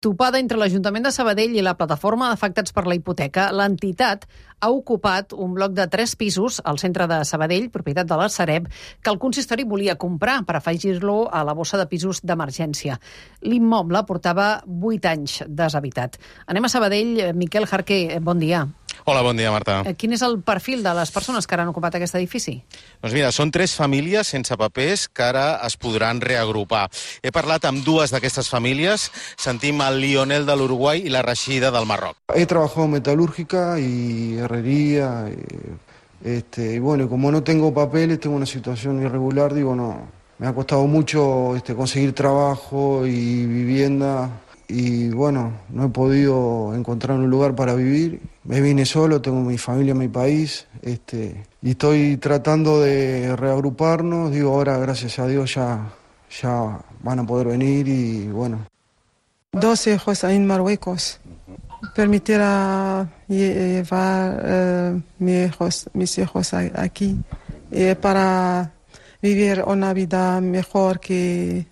Topada entre l'Ajuntament de Sabadell i la plataforma d'afectats per la hipoteca, l'entitat ha ocupat un bloc de tres pisos al centre de Sabadell, propietat de la Sareb, que el consistori volia comprar per afegir-lo a la bossa de pisos d'emergència. L'immoble portava vuit anys deshabitat. Anem a Sabadell. Miquel Jarquer, bon dia. Hola, bon dia, Marta. Eh, Quin és el perfil de les persones que ara han ocupat aquest edifici? Doncs mira, són tres famílies sense papers que ara es podran reagrupar. He parlat amb dues d'aquestes famílies. Sentim el Lionel de l'Uruguai i la Rashida del Marroc. He trabajado en metalúrgica y herrería. Y, este, y bueno, como no tengo papeles, tengo una situación irregular, digo, no. Me ha costado mucho este, conseguir trabajo y vivienda. Y bueno, no he podido encontrar un lugar para vivir. Me vine solo, tengo mi familia mi país. Este, y estoy tratando de reagruparnos. Digo, ahora, gracias a Dios, ya, ya van a poder venir y bueno, dos hijos en Marruecos. Permitir llevar eh, mis hijos, mis hijos aquí eh, para vivir una vida mejor que,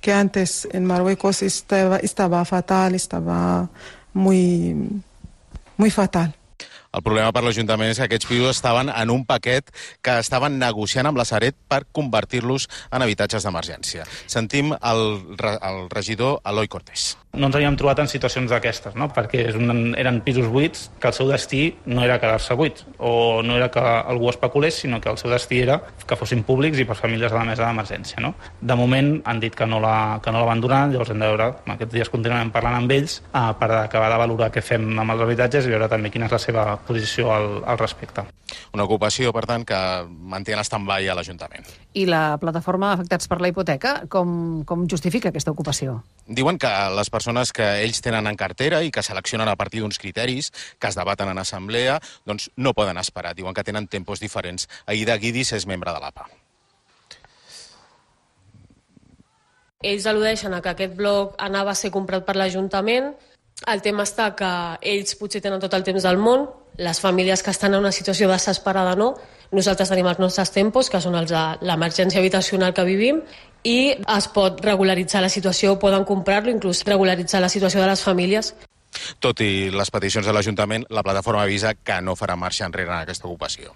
que antes en Marruecos estaba, estaba fatal, estaba muy, muy fatal. El problema per l'Ajuntament és que aquests pisos estaven en un paquet que estaven negociant amb la Sareb per convertir-los en habitatges d'emergència. Sentim el, el regidor Eloi Cortés. no ens havíem trobat en situacions d'aquestes, no? perquè és un, eren pisos buits que el seu destí no era quedar-se buits, o no era que algú especulés, sinó que el seu destí era que fossin públics i per famílies de la mesa d'emergència. No? De moment han dit que no la- que no l'abandonaran, llavors hem de veure, aquests dies continuarem parlant amb ells eh, per acabar de valorar què fem amb els habitatges i veure també quina és la seva posició al, al respecte. Una ocupació, per tant, que manté en stand-by a l'Ajuntament. I la plataforma d'afectats per la hipoteca, com, com justifica aquesta ocupació? Diuen que les persones que ells tenen en cartera i que seleccionen a partir d'uns criteris que es debaten en assemblea, doncs no poden esperar. Diuen que tenen tempos diferents. Aida Guidis és membre de l'APA. Ells al·ludeixen a que aquest bloc anava a ser comprat per l'Ajuntament. El tema està que ells potser tenen tot el temps del món, les famílies que estan en una situació desesperada no. Nosaltres tenim els nostres tempos, que són els de l'emergència habitacional que vivim, i es pot regularitzar la situació, poden comprar-lo, inclús regularitzar la situació de les famílies. Tot i les peticions de l'Ajuntament, la plataforma avisa que no farà marxa enrere en aquesta ocupació.